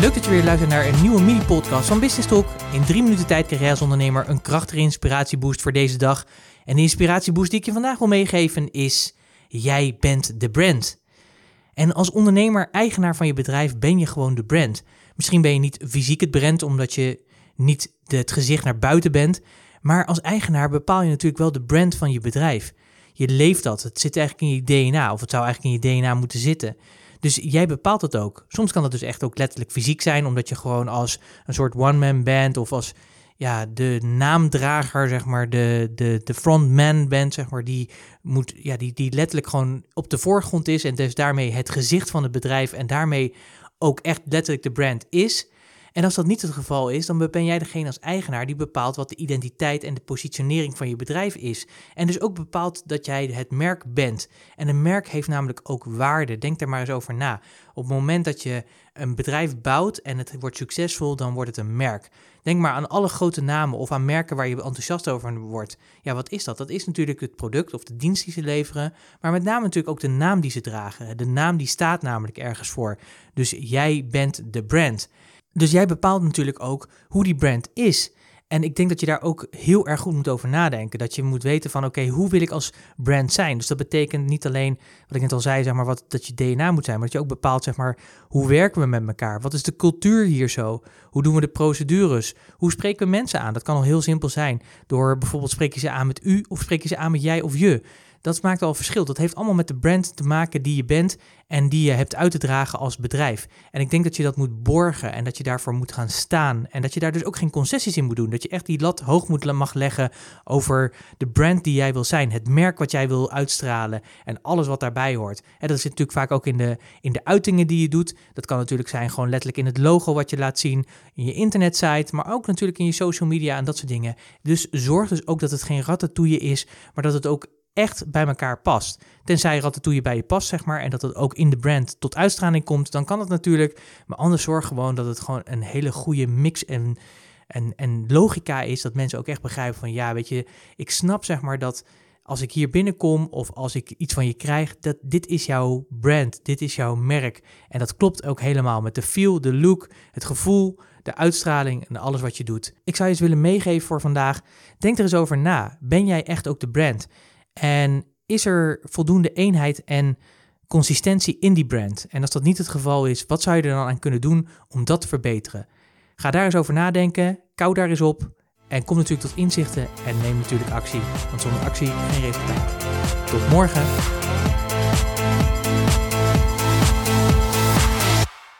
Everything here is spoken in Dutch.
Leuk dat je weer luistert naar een nieuwe mini-podcast van Business Talk. In drie minuten tijd krijg jij als ondernemer een krachtige inspiratieboost voor deze dag. En de inspiratieboost die ik je vandaag wil meegeven is: jij bent de brand. En als ondernemer, eigenaar van je bedrijf, ben je gewoon de brand. Misschien ben je niet fysiek het brand omdat je niet het gezicht naar buiten bent, maar als eigenaar bepaal je natuurlijk wel de brand van je bedrijf. Je leeft dat, het zit eigenlijk in je DNA, of het zou eigenlijk in je DNA moeten zitten. Dus jij bepaalt het ook. Soms kan dat dus echt ook letterlijk fysiek zijn, omdat je gewoon als een soort one-man band of als ja, de naamdrager, zeg maar, de, de, de frontman bent, zeg maar, die, moet, ja, die, die letterlijk gewoon op de voorgrond is en dus daarmee het gezicht van het bedrijf en daarmee ook echt letterlijk de brand is. En als dat niet het geval is, dan ben jij degene als eigenaar die bepaalt wat de identiteit en de positionering van je bedrijf is. En dus ook bepaalt dat jij het merk bent. En een merk heeft namelijk ook waarde. Denk er maar eens over na. Op het moment dat je een bedrijf bouwt en het wordt succesvol, dan wordt het een merk. Denk maar aan alle grote namen of aan merken waar je enthousiast over wordt. Ja, wat is dat? Dat is natuurlijk het product of de dienst die ze leveren, maar met name natuurlijk ook de naam die ze dragen. De naam die staat namelijk ergens voor. Dus jij bent de brand. Dus jij bepaalt natuurlijk ook hoe die brand is. En ik denk dat je daar ook heel erg goed moet over nadenken. Dat je moet weten van oké, hoe wil ik als brand zijn? Dus dat betekent niet alleen, wat ik net al zei, zeg maar, wat, dat je DNA moet zijn, maar dat je ook bepaalt, zeg maar, hoe werken we met elkaar? Wat is de cultuur hier zo? Hoe doen we de procedures? Hoe spreken we mensen aan? Dat kan al heel simpel zijn. Door bijvoorbeeld spreek je ze aan met u of spreek je ze aan met jij of je. Dat maakt al verschil. Dat heeft allemaal met de brand te maken die je bent en die je hebt uit te dragen als bedrijf. En ik denk dat je dat moet borgen en dat je daarvoor moet gaan staan. En dat je daar dus ook geen concessies in moet doen. Dat je echt die lat hoog moet mag leggen over de brand die jij wil zijn. Het merk wat jij wil uitstralen en alles wat daarbij hoort. En dat zit natuurlijk vaak ook in de, in de uitingen die je doet. Dat kan natuurlijk zijn gewoon letterlijk in het logo wat je laat zien, in je internetsite, maar ook natuurlijk in je social media en dat soort dingen. Dus zorg dus ook dat het geen ratatouille is, maar dat het ook echt bij elkaar past. Tenzij Ratatouille bij je past, zeg maar, en dat het ook in de brand tot uitstraling komt, dan kan het natuurlijk. Maar anders zorg gewoon dat het gewoon een hele goede mix en, en, en logica is, dat mensen ook echt begrijpen van, ja, weet je, ik snap zeg maar dat als ik hier binnenkom of als ik iets van je krijg, dat dit is jouw brand, dit is jouw merk. En dat klopt ook helemaal met de feel, de look, het gevoel, de uitstraling en alles wat je doet. Ik zou je eens willen meegeven voor vandaag. Denk er eens over na. Ben jij echt ook de brand? En is er voldoende eenheid en consistentie in die brand? En als dat niet het geval is, wat zou je er dan aan kunnen doen om dat te verbeteren? Ga daar eens over nadenken, kou daar eens op en kom natuurlijk tot inzichten en neem natuurlijk actie, want zonder actie geen resultaat. Tot morgen!